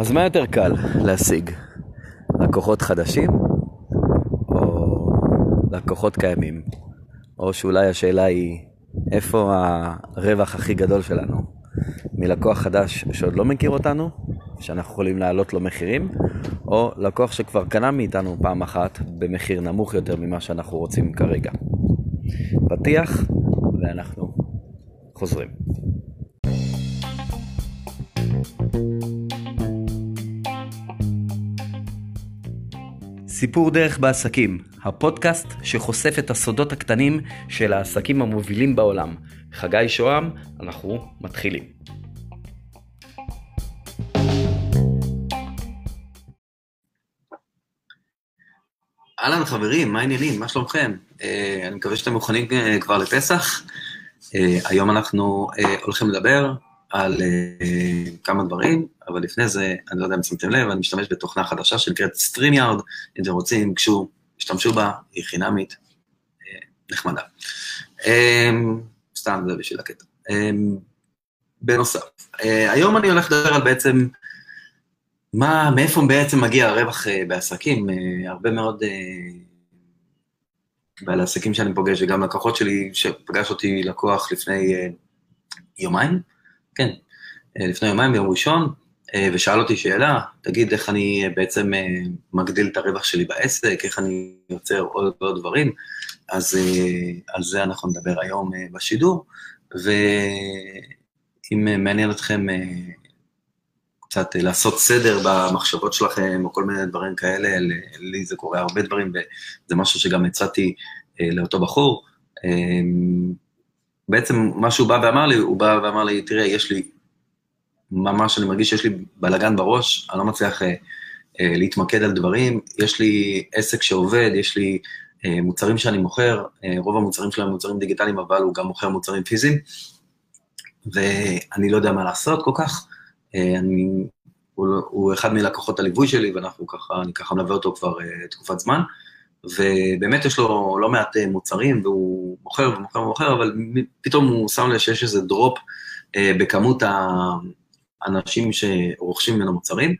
אז מה יותר קל להשיג? לקוחות חדשים או לקוחות קיימים? או שאולי השאלה היא, איפה הרווח הכי גדול שלנו? מלקוח חדש שעוד לא מכיר אותנו, שאנחנו יכולים להעלות לו מחירים, או לקוח שכבר קנה מאיתנו פעם אחת במחיר נמוך יותר ממה שאנחנו רוצים כרגע. פתיח, ואנחנו חוזרים. סיפור דרך בעסקים, הפודקאסט שחושף את הסודות הקטנים של העסקים המובילים בעולם. חגי שוהם, אנחנו מתחילים. אהלן חברים, מה העניינים? מה שלומכם? אה, אני מקווה שאתם מוכנים אה, כבר לפסח. אה, היום אנחנו הולכים לדבר על כמה דברים, אבל לפני זה, אני לא יודע אם שמתם לב, אני משתמש בתוכנה חדשה שנקראת StreamYard, אם אתם רוצים, קשו, השתמשו בה, היא חינמית, נחמדה. סתם, זה בשביל הקטע. בנוסף, היום אני הולך לדבר על בעצם מה, מאיפה בעצם מגיע הרווח uh, בעסקים? Uh, הרבה מאוד uh, בעלי עסקים שאני פוגש, וגם לקוחות שלי, שפגש אותי לקוח לפני uh, יומיים, כן, uh, לפני יומיים, ביום ראשון, uh, ושאל אותי שאלה, תגיד איך אני uh, בעצם מגדיל את הרווח שלי בעסק, איך אני יוצר עוד ועוד דברים, אז על זה אנחנו נדבר היום בשידור, ואם מעניין אתכם קצת אה, לעשות סדר במחשבות שלכם, או כל מיני דברים כאלה, לי זה קורה הרבה דברים, וזה משהו שגם הצעתי אה, לאותו בחור. בעצם מה שהוא בא ואמר לי, הוא בא ואמר לי, תראה, יש לי, ממש אני מרגיש שיש לי בלאגן בראש, אני לא מצליח אה, להתמקד על דברים, יש לי עסק שעובד, יש לי מוצרים שאני מוכר, רוב המוצרים שלהם מוצרים דיגיטליים, אבל הוא גם מוכר מוצרים פיזיים, ואני לא יודע מה לעשות כל כך. אה, אני, הוא, הוא אחד מלקוחות הליווי שלי, ואנחנו ככה, אני ככה מלווה אותו כבר uh, תקופת זמן, ובאמת יש לו לא מעט uh, מוצרים, והוא מוכר ומוכר ומוכר, אבל פתאום הוא שם לב שיש איזה דרופ uh, בכמות האנשים שרוכשים ממנו מוצרים,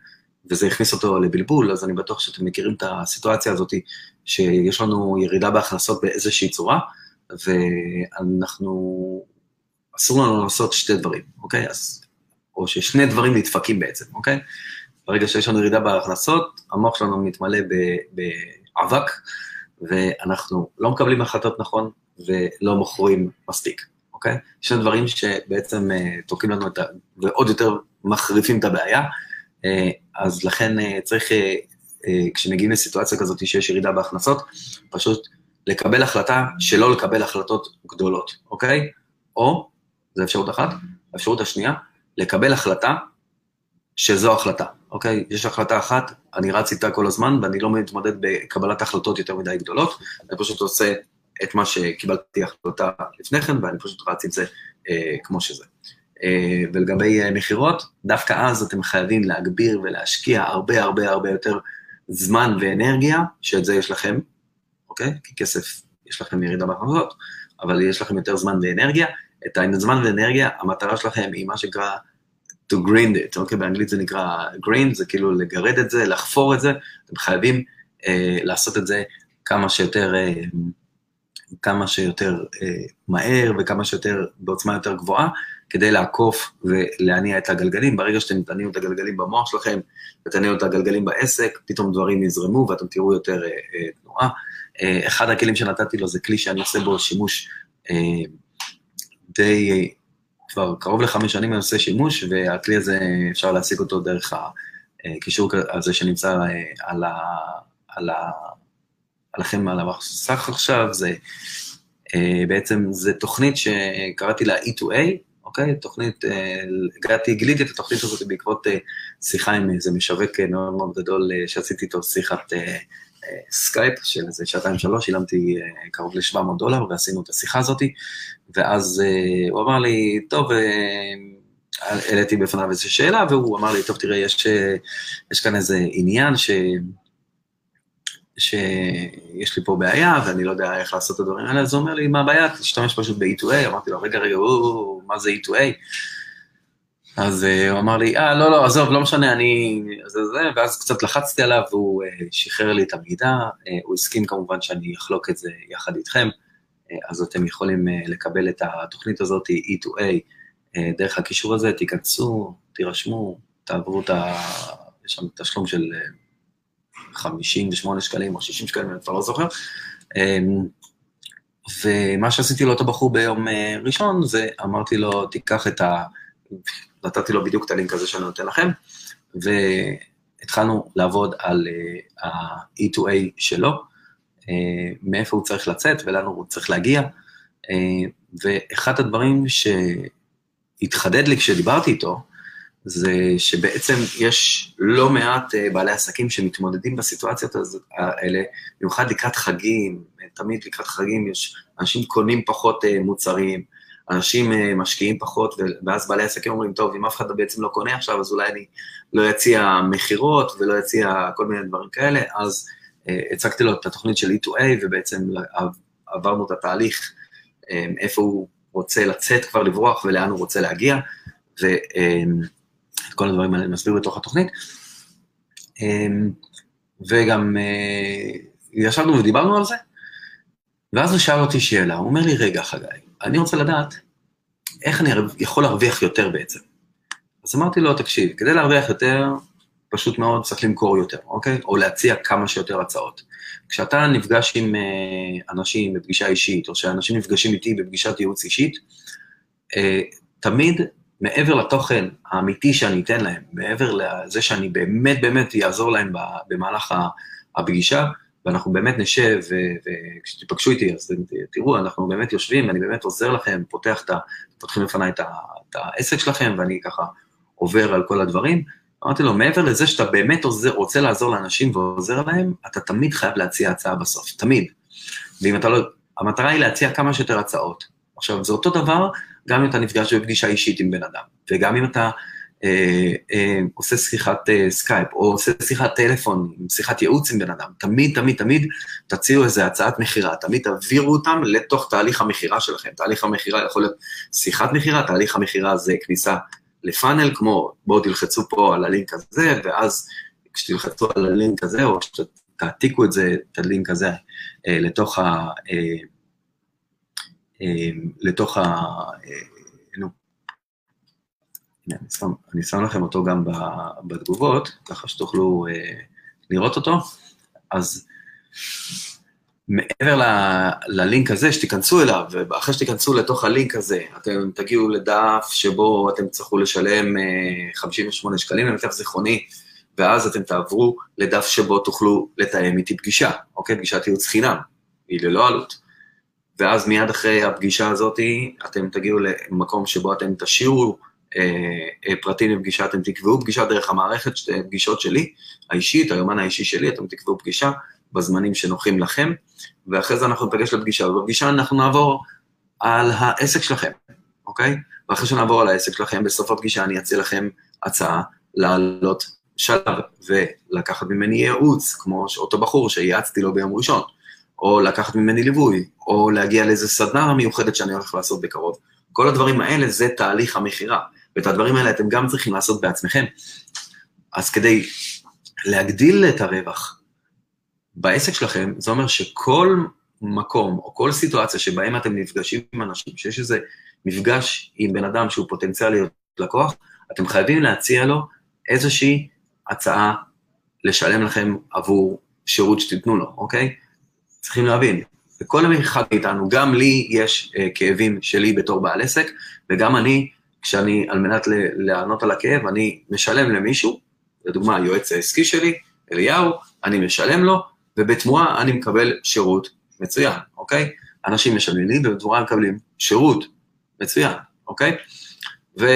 וזה הכניס אותו לבלבול, אז אני בטוח שאתם מכירים את הסיטואציה הזאת, שיש לנו ירידה בהכנסות באיזושהי צורה, ואנחנו, אסור לנו לעשות שתי דברים, אוקיי? אז או ששני דברים נדפקים בעצם, אוקיי? ברגע שיש לנו ירידה בהכנסות, המוח שלנו מתמלא באבק, ואנחנו לא מקבלים החלטות נכון ולא מוכרים מספיק, אוקיי? שני דברים שבעצם uh, תוקעים לנו את ה... ועוד יותר מחריפים את הבעיה, uh, אז לכן uh, צריך, uh, uh, כשמגיעים לסיטואציה כזאת שיש ירידה בהכנסות, פשוט לקבל החלטה שלא לקבל החלטות גדולות, אוקיי? או, זו אפשרות אחת, האפשרות השנייה, לקבל החלטה שזו החלטה, אוקיי? יש החלטה אחת, אני רץ איתה כל הזמן, ואני לא מתמודד בקבלת החלטות יותר מדי גדולות, אני פשוט עושה את מה שקיבלתי החלטה לפני כן, ואני פשוט רץ עם זה אה, כמו שזה. אה, ולגבי אה, מכירות, דווקא אז אתם חייבים להגביר ולהשקיע הרבה הרבה הרבה יותר זמן ואנרגיה, שאת זה יש לכם, אוקיי? כי כסף, יש לכם ירידה בהכנסות, אבל יש לכם יותר זמן ואנרגיה, את הזמן ואנרגיה, המטרה שלכם היא מה שנקרא to grind it, אוקיי? באנגלית זה נקרא grind, זה כאילו לגרד את זה, לחפור את זה, אתם חייבים אה, לעשות את זה כמה שיותר, אה, כמה שיותר אה, מהר וכמה שיותר, בעוצמה יותר גבוהה, כדי לעקוף ולהניע את הגלגלים. ברגע שאתם תניעו את הגלגלים במוח שלכם ותניעו את הגלגלים בעסק, פתאום דברים יזרמו ואתם תראו יותר אה, אה, תנועה. אה, אחד הכלים שנתתי לו זה כלי שאני עושה בו שימוש אה, די, כבר קרוב לחמש שנים אני עושה שימוש, והכלי הזה, אפשר להשיג אותו דרך הקישור הזה שנמצא אה, על, ה, על, ה, עליכם על המסך עכשיו, זה אה, בעצם, זה תוכנית שקראתי לה E2A, אוקיי? תוכנית, אה, הגעתי, גיליתי את התוכנית הזאת בעקבות שיחה עם איזה משווק מאוד מאוד גדול, שעשיתי איתו שיחת סקייפ של איזה שעתיים שלוש, שילמתי קרוב ל-700 דולר ועשינו את השיחה הזאתי, ואז uh, הוא אמר לי, טוב, uh, העליתי בפניו איזושהי שאלה, והוא אמר לי, טוב, תראה, יש, יש כאן איזה עניין ש... שיש לי פה בעיה, ואני לא יודע איך לעשות את הדברים האלה, אז הוא אומר לי, מה הבעיה? תשתמש פשוט ב-E2A, אמרתי לו, רגע, רגע, או, מה זה E2A? אז uh, הוא אמר לי, אה, לא, לא, עזוב, לא משנה, אני... זה זה, ואז קצת לחצתי עליו, והוא uh, שחרר לי את המידע, uh, הוא הסכים כמובן שאני אחלוק את זה יחד איתכם, uh, אז אתם יכולים uh, לקבל את התוכנית הזאת, E2A, uh, דרך הקישור הזה, תיכנסו, תירשמו, תעברו את ה... יש שם תשלום של uh, 58 שקלים או 60 שקלים, אני כבר לא זוכר. Um, ומה שעשיתי לאותו בחור ביום uh, ראשון, זה אמרתי לו, תיקח את ה... נתתי לו בדיוק את הלינק הזה שאני נותן לכם, והתחלנו לעבוד על uh, ה-E2A שלו, uh, מאיפה הוא צריך לצאת ולאן הוא צריך להגיע, uh, ואחד הדברים שהתחדד לי כשדיברתי איתו, זה שבעצם יש לא מעט בעלי עסקים שמתמודדים בסיטואציות האלה, במיוחד לקראת חגים, תמיד לקראת חגים יש, אנשים קונים פחות מוצרים, אנשים uh, משקיעים פחות, ואז בעלי עסקים אומרים, טוב, אם אף אחד בעצם לא קונה עכשיו, אז אולי אני לא אציע מכירות ולא אציע כל מיני דברים כאלה, אז uh, הצגתי לו את התוכנית של E2A, ובעצם עברנו את התהליך, um, איפה הוא רוצה לצאת כבר לברוח ולאן הוא רוצה להגיע, ואת כל הדברים האלה אני מסביר בתוך התוכנית. וגם ישבנו ודיברנו על זה, ואז הוא שאל אותי שאלה, הוא אומר לי, רגע, חגי, אני רוצה לדעת איך אני יכול להרוויח יותר בעצם. אז אמרתי לו, תקשיב, כדי להרוויח יותר, פשוט מאוד צריך למכור יותר, אוקיי? או להציע כמה שיותר הצעות. כשאתה נפגש עם אה, אנשים בפגישה אישית, או שאנשים נפגשים איתי בפגישת ייעוץ אישית, אה, תמיד מעבר לתוכן האמיתי שאני אתן להם, מעבר לזה שאני באמת באמת אעזור להם במהלך הפגישה, ואנחנו באמת נשב, וכשתיפגשו איתי, אז תראו, אנחנו באמת יושבים, אני באמת עוזר לכם, פותח את ה... פותחים לפניי את, את העסק שלכם, ואני ככה עובר על כל הדברים. אמרתי לו, מעבר לזה שאתה באמת עוזר, רוצה לעזור לאנשים ועוזר להם, אתה תמיד חייב להציע הצעה בסוף, תמיד. ואם אתה לא... המטרה היא להציע כמה שיותר הצעות. עכשיו, זה אותו דבר גם אם אתה נפגש בפגישה אישית עם בן אדם, וגם אם אתה עושה שיחת אה, סקייפ, או עושה שיחת טלפון, שיחת ייעוץ עם בן אדם, תמיד, תמיד, תמיד תציעו איזו הצעת מכירה, תמיד תעבירו אותם לתוך תהליך המכירה שלכם. תהליך המכירה יכול להיות שיחת מכירה, תהליך המכירה זה כניסה ל funnel, כמו בואו תלחצו פה על הלינק הזה, ואז כשתלחצו על הלינק הזה, או שתעתיקו את זה, את הלינק הזה, לתוך ה... לתוך ה... אני שם, אני שם לכם אותו גם בתגובות, ככה שתוכלו אה, לראות אותו. אז מעבר ל, ללינק הזה, שתיכנסו אליו, ואחרי שתיכנסו לתוך הלינק הזה, אתם תגיעו לדף שבו אתם תצטרכו לשלם אה, 58 שקלים למיטב זיכרוני, ואז אתם תעברו לדף שבו תוכלו לתאם איתי פגישה, אוקיי? פגישת ייעוץ חינם, היא ללא עלות. ואז מיד אחרי הפגישה הזאת, אתם תגיעו למקום שבו אתם תשאירו אה, אה, פרטים לפגישה, אתם תקבעו פגישה דרך המערכת, פגישות שלי, האישית, היומן האישי שלי, אתם תקבעו פגישה בזמנים שנוחים לכם, ואחרי זה אנחנו נפגש לפגישה, ובפגישה אנחנו נעבור על העסק שלכם, אוקיי? ואחרי שנעבור על העסק שלכם, בסוף הפגישה אני אציע לכם הצעה לעלות שלב ולקחת ממני ייעוץ, כמו אותו בחור שייעצתי לו ביום ראשון, או לקחת ממני ליווי, או להגיע לאיזה סדנה מיוחדת שאני הולך לעשות בקרוב. כל הדברים האלה זה תהליך המכירה. ואת הדברים האלה אתם גם צריכים לעשות בעצמכם. אז כדי להגדיל את הרווח בעסק שלכם, זה אומר שכל מקום או כל סיטואציה שבהם אתם נפגשים עם אנשים, שיש איזה מפגש עם בן אדם שהוא פוטנציאל להיות לקוח, אתם חייבים להציע לו איזושהי הצעה לשלם לכם עבור שירות שתיתנו לו, אוקיי? צריכים להבין, לכל אחד מאיתנו, גם לי יש uh, כאבים שלי בתור בעל עסק, וגם אני כשאני, על מנת לענות על הכאב, אני משלם למישהו, לדוגמה, היועץ העסקי שלי, אליהו, אני משלם לו, ובתמורה אני מקבל שירות מצוין, אוקיי? אנשים משלמים לי, ובתמורה מקבלים שירות מצוין, אוקיי? ו,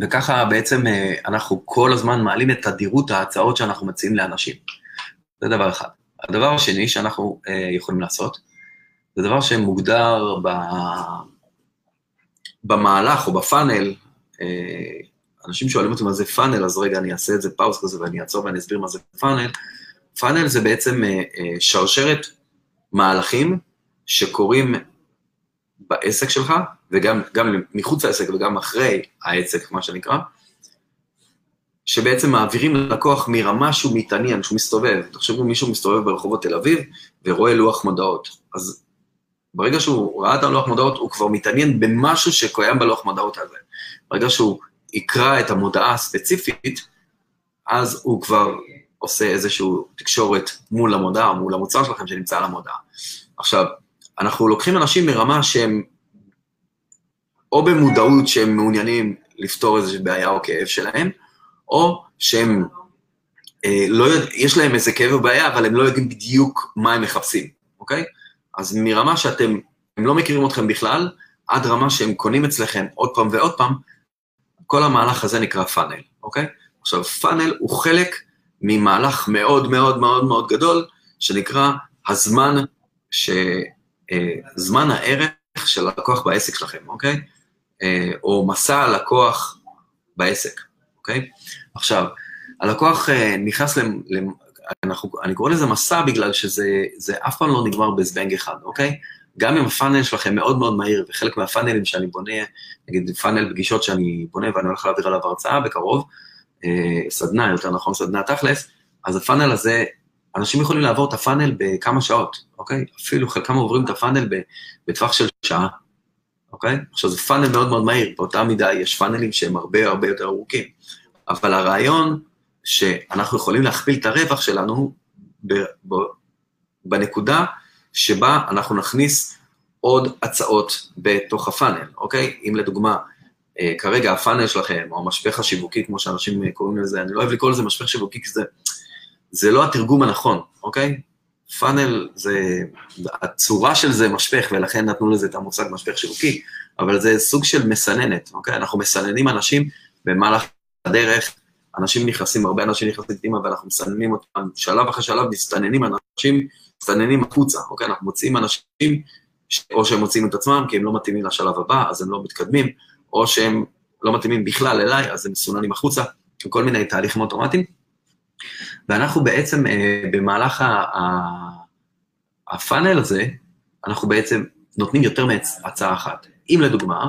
וככה בעצם אה, אנחנו כל הזמן מעלים את תדירות ההצעות שאנחנו מציעים לאנשים. זה דבר אחד. הדבר השני שאנחנו אה, יכולים לעשות, זה דבר שמוגדר ב... במהלך או בפאנל, אה, אנשים שואלים אותי מה זה פאנל, אז רגע, אני אעשה את זה פאוס כזה ואני אעצור ואני אסביר מה זה פאנל. פאנל זה בעצם אה, אה, שרשרת מהלכים שקורים בעסק שלך, וגם גם מחוץ לעסק וגם אחרי העסק, מה שנקרא, שבעצם מעבירים ללקוח מרמה שהוא מתעניין, שהוא מסתובב. תחשבו, מישהו מסתובב ברחובות תל אביב ורואה לוח מודעות. אז ברגע שהוא ראה את הלוח מודעות, הוא כבר מתעניין במשהו שקיים בלוח מודעות הזה. ברגע שהוא יקרא את המודעה הספציפית, אז הוא כבר עושה איזושהי תקשורת מול המודעה, מול המוצר שלכם שנמצא על המודעה. עכשיו, אנחנו לוקחים אנשים מרמה שהם או במודעות שהם מעוניינים לפתור איזושהי בעיה או כאב שלהם, או שהם אה, לא יש להם איזה כאב או בעיה, אבל הם לא יודעים בדיוק מה הם מחפשים, אוקיי? אז מרמה שאתם, הם לא מכירים אתכם בכלל, עד רמה שהם קונים אצלכם עוד פעם ועוד פעם, כל המהלך הזה נקרא פאנל, אוקיי? עכשיו, פאנל הוא חלק ממהלך מאוד מאוד מאוד מאוד גדול, שנקרא הזמן, ש... אה, זמן הערך של הלקוח בעסק שלכם, אוקיי? אה, או מסע הלקוח בעסק, אוקיי? עכשיו, הלקוח אה, נכנס, אנחנו, אני קורא לזה מסע בגלל שזה אף פעם לא נגמר בזבנג אחד, אוקיי? גם אם הפאנל שלכם מאוד מאוד מהיר, וחלק מהפאנלים שאני בונה, נגיד פאנל פגישות שאני בונה ואני הולך להעביר עליו הרצאה בקרוב, אה, סדנה, יותר נכון, סדנה תכלס, אז הפאנל הזה, אנשים יכולים לעבור את הפאנל בכמה שעות, אוקיי? אפילו חלקם עוברים את הפאנל בטווח של שעה, אוקיי? עכשיו זה פאנל מאוד מאוד מהיר, באותה מידה יש פאנלים שהם הרבה הרבה יותר ארוכים, אבל הרעיון שאנחנו יכולים להכפיל את הרווח שלנו ב, ב, בנקודה שבה אנחנו נכניס עוד הצעות בתוך הפאנל, אוקיי? אם לדוגמה, אה, כרגע הפאנל שלכם, או המשפך השיווקי, כמו שאנשים קוראים לזה, אני לא אוהב לקרוא לזה משפך שיווקי, כי זה, זה לא התרגום הנכון, אוקיי? פאנל זה, הצורה של זה משפך, ולכן נתנו לזה את המושג משפך שיווקי, אבל זה סוג של מסננת, אוקיי? אנחנו מסננים אנשים במהלך הדרך, אנשים נכנסים, הרבה אנשים נכנסים פנימה ואנחנו מסננים אותם, שלב אחרי שלב מסתננים אנשים, מסתננים החוצה, אוקיי? אנחנו מוציאים אנשים, או שהם מוציאים את עצמם כי הם לא מתאימים לשלב הבא, אז הם לא מתקדמים, או שהם לא מתאימים בכלל אליי, אז הם מסוננים החוצה, כל מיני תהליכים אוטומטיים. ואנחנו בעצם, אה, במהלך הפאנל הזה, אנחנו בעצם נותנים יותר מהצעה אחת. אם לדוגמה,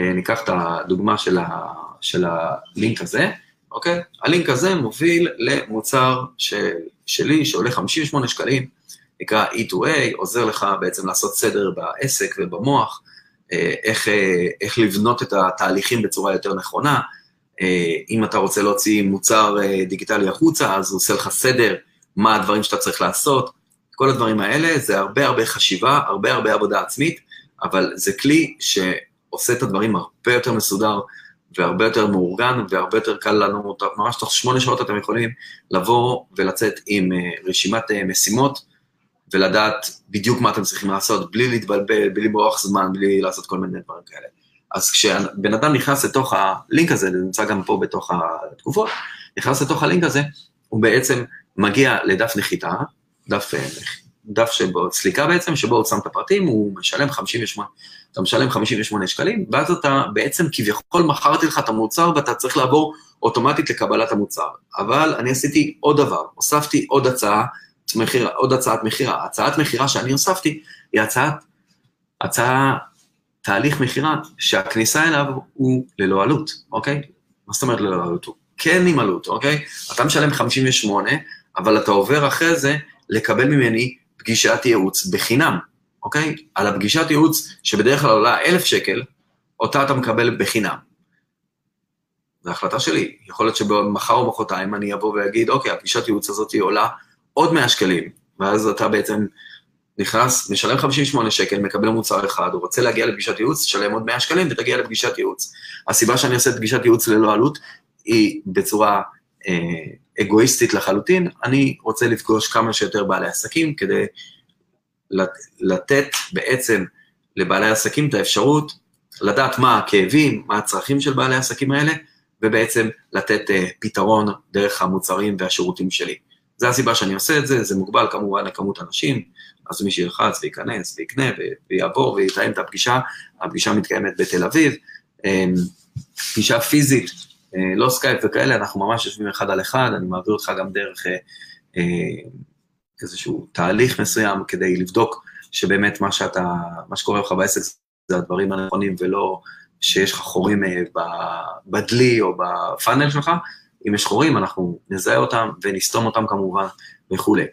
אה, ניקח את הדוגמה של, ה, של הלינק הזה, אוקיי? הלינק הזה מוביל למוצר של, שלי שעולה 58 שקלים, נקרא E2A, עוזר לך בעצם לעשות סדר בעסק ובמוח, אה, איך, אה, איך לבנות את התהליכים בצורה יותר נכונה. אה, אם אתה רוצה להוציא מוצר דיגיטלי החוצה, אז הוא עושה לך סדר, מה הדברים שאתה צריך לעשות. כל הדברים האלה זה הרבה הרבה חשיבה, הרבה הרבה עבודה עצמית, אבל זה כלי שעושה את הדברים הרבה יותר מסודר והרבה יותר מאורגן והרבה יותר קל לנו, ממש תוך שמונה שעות אתם יכולים לבוא ולצאת עם רשימת משימות. ולדעת בדיוק מה אתם צריכים לעשות, בלי להתבלבל, בלי לברוח זמן, בלי לעשות כל מיני דברים כאלה. אז כשבן אדם נכנס לתוך הלינק הזה, זה נמצא גם פה בתוך התגובות, נכנס לתוך הלינק הזה, הוא בעצם מגיע לדף נחיתה, דף, דף שבו, סליקה בעצם, שבו הוא שם את הפרטים, הוא משלם 58, אתה משלם 58 שקלים, ואז אתה בעצם כביכול מכרתי לך את המוצר ואתה צריך לעבור אוטומטית לקבלת המוצר. אבל אני עשיתי עוד דבר, הוספתי עוד הצעה, מחיר, עוד הצעת מכירה. הצעת מכירה שאני הוספתי היא הצעת, הצעה, תהליך מכירה שהכניסה אליו הוא ללא עלות, אוקיי? מה זאת אומרת ללא עלות? הוא כן עם עלות, אוקיי? אתה משלם 58, אבל אתה עובר אחרי זה לקבל ממני פגישת ייעוץ בחינם, אוקיי? על הפגישת ייעוץ שבדרך כלל עולה 1,000 שקל, אותה אתה מקבל בחינם. זו החלטה שלי. יכול להיות שמחר או מחרתיים אני אבוא ואגיד, אוקיי, הפגישת ייעוץ הזאת עולה עוד 100 שקלים, ואז אתה בעצם נכנס, משלם 58 שקל, מקבל מוצר אחד, הוא רוצה להגיע לפגישת ייעוץ, תשלם עוד 100 שקלים ותגיע לפגישת ייעוץ. הסיבה שאני עושה פגישת ייעוץ ללא עלות, היא בצורה אה, אגואיסטית לחלוטין, אני רוצה לפגוש כמה שיותר בעלי עסקים כדי לתת בעצם לבעלי עסקים את האפשרות לדעת מה הכאבים, מה הצרכים של בעלי העסקים האלה, ובעצם לתת אה, פתרון דרך המוצרים והשירותים שלי. זה הסיבה שאני עושה את זה, זה מוגבל כמובן לכמות אנשים, אז מי שילחץ וייכנס ויקנה ויעבור ויתאם את הפגישה, הפגישה מתקיימת בתל אביב, אמ, פגישה פיזית, לא סקייפ וכאלה, אנחנו ממש יושבים אחד על אחד, אני מעביר אותך גם דרך אה, אה, איזשהו תהליך מסוים כדי לבדוק שבאמת מה שאתה, מה שקורה לך בעסק זה הדברים הנכונים ולא שיש לך חורים אה, בדלי או בפאנל שלך, אם יש חורים, אנחנו נזהה אותם ונסתום אותם כמובן וכולי.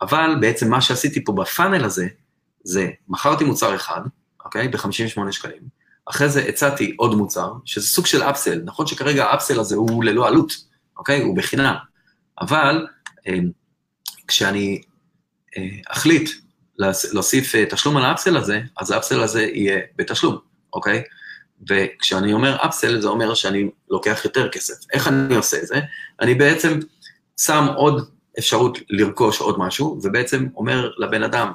אבל בעצם מה שעשיתי פה בפאנל הזה, זה מכרתי מוצר אחד, אוקיי? ב-58 שקלים. אחרי זה הצעתי עוד מוצר, שזה סוג של אפסל. נכון שכרגע האפסל הזה הוא ללא עלות, אוקיי? הוא בחינם. אבל אה, כשאני אה, אחליט להוסיף אה, תשלום על האפסל הזה, אז האפסל הזה יהיה בתשלום, אוקיי? וכשאני אומר אפסל, זה אומר שאני לוקח יותר כסף. איך אני עושה את זה? אני בעצם שם עוד אפשרות לרכוש עוד משהו, ובעצם אומר לבן אדם,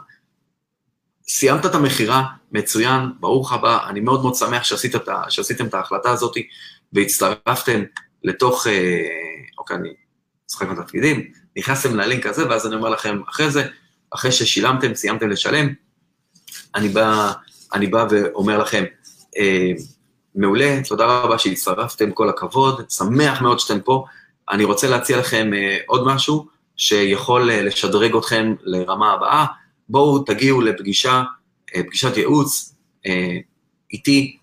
סיימת את המכירה, מצוין, ברוך הבא, אני מאוד מאוד שמח שעשית את, שעשיתם את ההחלטה הזאת והצטרפתם לתוך, אה, אוקיי, אני משחק בתפקידים, נכנסתם ללינק הזה, ואז אני אומר לכם, אחרי זה, אחרי ששילמתם, סיימתם לשלם, אני בא, אני בא ואומר לכם, אה, מעולה, תודה רבה שהצטרפתם, כל הכבוד, שמח מאוד שאתם פה. אני רוצה להציע לכם אה, עוד משהו שיכול אה, לשדרג אתכם לרמה הבאה. בואו תגיעו לפגישה, אה, פגישת ייעוץ אה, איתי,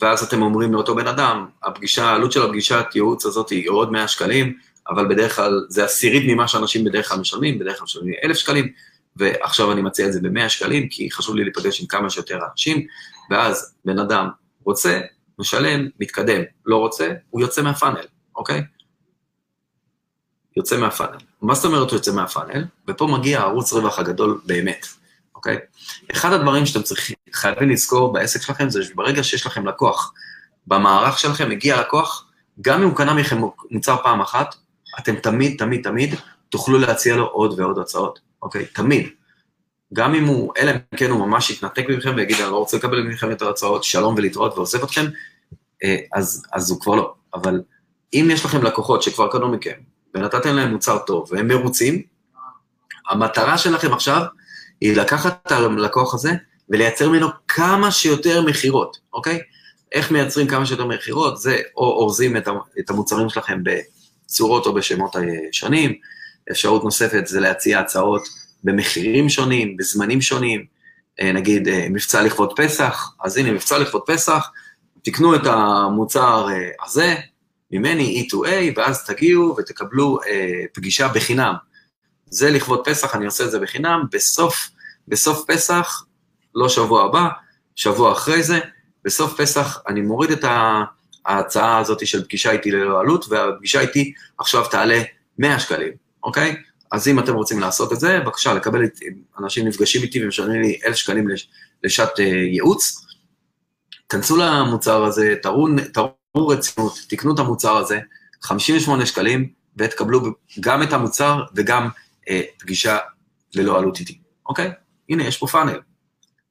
ואז אתם אומרים לאותו בן אדם, הפגישה, העלות של הפגישת ייעוץ הזאת היא עוד 100 שקלים, אבל בדרך כלל זה עשירית ממה שאנשים בדרך כלל משלמים, בדרך כלל משלמים 1,000 שקלים, ועכשיו אני מציע את זה ב-100 שקלים, כי חשוב לי להיפגש עם כמה שיותר אנשים, ואז בן אדם רוצה, משלם, מתקדם, לא רוצה, הוא יוצא מהפאנל, אוקיי? יוצא מהפאנל. מה זאת אומרת הוא יוצא מהפאנל? ופה מגיע הערוץ רווח הגדול באמת, אוקיי? אחד הדברים שאתם צריכים, חייבים לזכור בעסק שלכם זה שברגע שיש לכם לקוח, במערך שלכם מגיע לקוח, גם אם הוא קנה מכם מוצר פעם אחת, אתם תמיד, תמיד, תמיד תוכלו להציע לו עוד ועוד הצעות, אוקיי? תמיד. גם אם הוא, אלא אם כן הוא ממש יתנתק מכם ויגיד, אני לא רוצה לקבל מכם יותר הצעות, שלום ולהתראות ועוזב אתכם, אה, אז, אז הוא כבר לא. אבל אם יש לכם לקוחות שכבר קנו מכם, ונתתם להם מוצר טוב, והם מרוצים, המטרה שלכם עכשיו היא לקחת את הלקוח הזה ולייצר ממנו כמה שיותר מכירות, אוקיי? איך מייצרים כמה שיותר מכירות? זה או אורזים את המוצרים שלכם בצורות או בשמות הישנים, אפשרות נוספת זה להציע הצעות במחירים שונים, בזמנים שונים, אה, נגיד אה, מבצע לכבוד פסח, אז הנה מבצע לכבוד פסח, תקנו את המוצר אה, הזה ממני E2A, ואז תגיעו ותקבלו פגישה בחינם. זה לכבוד פסח, אני עושה את זה בחינם, בסוף, בסוף פסח, לא שבוע הבא, שבוע אחרי זה, בסוף פסח אני מוריד את ההצעה הזאת של פגישה איתי ללא עלות, והפגישה איתי עכשיו תעלה 100 שקלים, אוקיי? אז אם אתם רוצים לעשות את זה, בבקשה, לקבל את, אנשים נפגשים איתי ומשלמים לי אלף שקלים לשעת אה, ייעוץ, כנסו למוצר הזה, תראו, תראו רצינות, תקנו את המוצר הזה, 58 שקלים, ותקבלו גם את המוצר וגם אה, פגישה ללא עלות איתי, אוקיי? הנה, יש פה פאנל.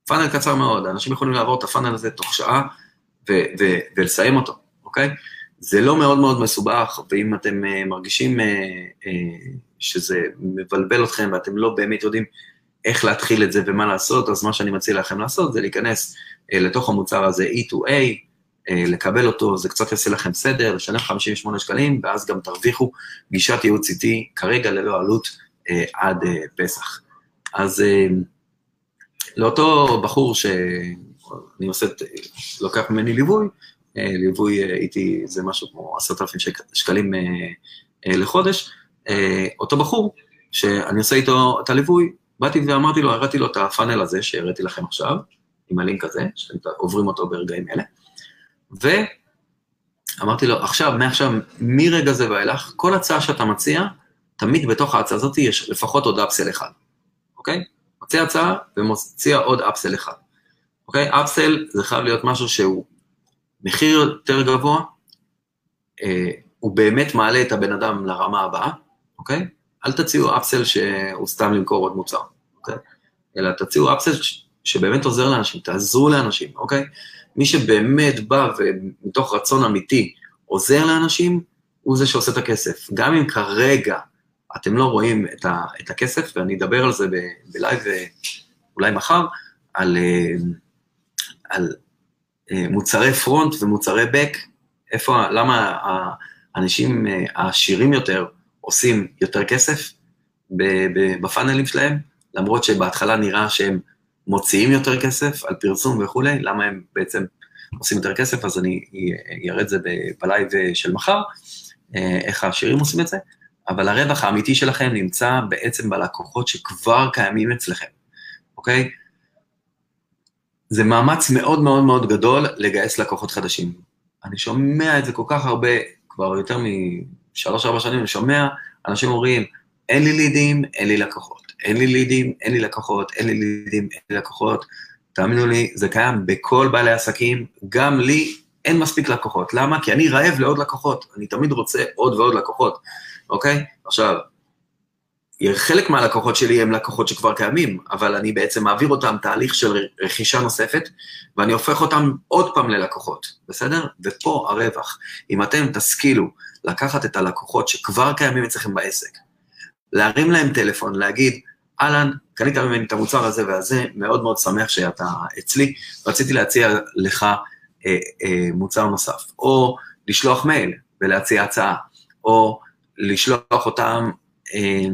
פאנל קצר מאוד, אנשים יכולים לעבור את הפאנל הזה תוך שעה ו- ו- ולסיים אותו, אוקיי? זה לא מאוד מאוד מסובך, ואם אתם uh, מרגישים uh, uh, שזה מבלבל אתכם ואתם לא באמת יודעים איך להתחיל את זה ומה לעשות, אז מה שאני מציע לכם לעשות זה להיכנס uh, לתוך המוצר הזה E2A, uh, לקבל אותו, זה קצת יעשה לכם סדר, לשלם 58 שקלים, ואז גם תרוויחו גישת ייעוץ איתי כרגע ללא עלות uh, עד uh, פסח. אז לאותו בחור שאני עושה, לוקח ממני ליווי, אה, ליווי אה, איתי זה משהו כמו עשרת אלפים שקלים אה, לחודש. אותו בחור, שאני עושה איתו את הליווי, באתי ואמרתי לו, הראיתי לו את הפאנל הזה שהראיתי לכם עכשיו, עם הלינק הזה, שאתם עוברים אותו ברגעים אלה, ואמרתי לו, עכשיו, מעכשיו, מרגע זה ואילך, כל הצעה שאתה מציע, תמיד בתוך ההצעה הזאת יש לפחות עוד אפסל אחד, אוקיי? מציע הצעה ומציע עוד אפסל אחד, אוקיי? אפסל זה חייב להיות משהו שהוא מחיר יותר גבוה, אה, הוא באמת מעלה את הבן אדם לרמה הבאה, אוקיי? אל תציעו אפסל שהוא סתם למכור עוד מוצר, אוקיי? אלא תציעו upsell שבאמת עוזר לאנשים, תעזרו לאנשים, אוקיי? מי שבאמת בא ומתוך רצון אמיתי עוזר לאנשים, הוא זה שעושה את הכסף. גם אם כרגע אתם לא רואים את, ה, את הכסף, ואני אדבר על זה ב live אה, אולי מחר, על, אה, על אה, מוצרי front ומוצרי back, איפה, למה האנשים העשירים יותר עושים יותר כסף בפאנלים שלהם, למרות שבהתחלה נראה שהם מוציאים יותר כסף על פרסום וכולי, למה הם בעצם עושים יותר כסף, אז אני אראה את זה בלייב של מחר, איך העשירים עושים את זה, אבל הרווח האמיתי שלכם נמצא בעצם בלקוחות שכבר קיימים אצלכם, אוקיי? זה מאמץ מאוד מאוד מאוד גדול לגייס לקוחות חדשים. אני שומע את זה כל כך הרבה, כבר יותר משלוש-ארבע שנים, אני שומע אנשים אומרים, אין לי לידים, אין לי לקוחות. אין לי לידים, אין לי לקוחות, אין לי לידים, אין לי לקוחות. תאמינו לי, זה קיים בכל בעלי עסקים, גם לי אין מספיק לקוחות. למה? כי אני רעב לעוד לקוחות, אני תמיד רוצה עוד ועוד לקוחות, אוקיי? עכשיו, חלק מהלקוחות שלי הם לקוחות שכבר קיימים, אבל אני בעצם מעביר אותם תהליך של רכישה נוספת, ואני הופך אותם עוד פעם ללקוחות, בסדר? ופה הרווח. אם אתם תשכילו לקחת את הלקוחות שכבר קיימים אצלכם בעסק, להרים להם טלפון, להגיד, אהלן, קנית ממני את המוצר הזה והזה, מאוד מאוד שמח שאתה אצלי, רציתי להציע לך אה, אה, מוצר נוסף. או לשלוח מייל ולהציע הצעה, או לשלוח אותם, אה,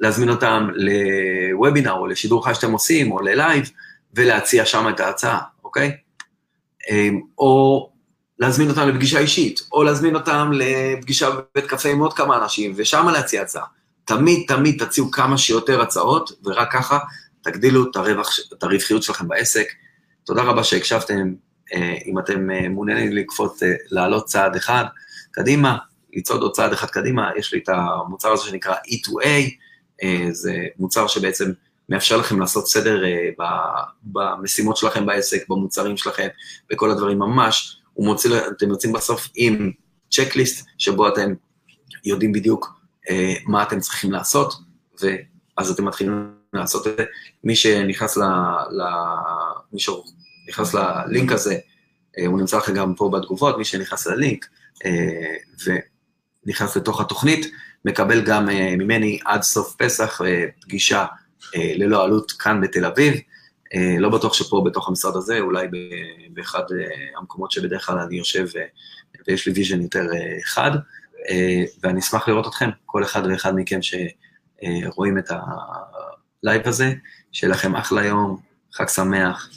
להזמין אותם לוובינר או לשידור חי שאתם עושים, או ללייב, ולהציע שם את ההצעה, אוקיי? אה, או להזמין אותם לפגישה אישית, או להזמין אותם לפגישה בבית קפה עם עוד כמה אנשים, ושם להציע הצעה. תמיד תמיד תציעו כמה שיותר הצעות, ורק ככה תגדילו את, הרווח, את הרווחיות שלכם בעסק. תודה רבה שהקשבתם. אה, אם אתם אה, מעוניינים לקפוץ, אה, לעלות צעד אחד קדימה, לצעוד עוד צעד אחד קדימה, יש לי את המוצר הזה שנקרא E2A, זה מוצר שבעצם מאפשר לכם לעשות סדר במשימות שלכם בעסק, במוצרים שלכם, בכל הדברים ממש. הוא מוציא, אתם יוצאים בסוף עם צ'קליסט, שבו אתם יודעים בדיוק מה אתם צריכים לעשות, ואז אתם מתחילים לעשות את זה. מי שנכנס ל... ל מי שנכנס ללינק הזה, אה, הוא נמצא לכם גם פה בתגובות, מי שנכנס ללינק אה, ונכנס לתוך התוכנית, מקבל גם ממני עד סוף פסח פגישה ללא עלות כאן בתל אביב. לא בטוח שפה בתוך המשרד הזה, אולי באחד המקומות שבדרך כלל אני יושב ויש לי vision יותר חד. אה, ואני אשמח לראות אתכם, כל אחד ואחד מכם שרואים את ה live הזה, שיהיה לכם אחלה יום, חג שמח,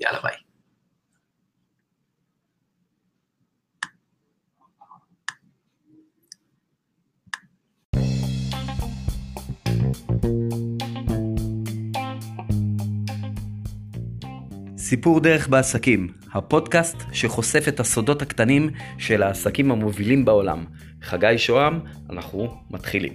יאללה ביי. סיפור דרך בעסקים, הפודקאסט שחושף את הסודות הקטנים של העסקים המובילים בעולם. חגי שוהם, אנחנו מתחילים.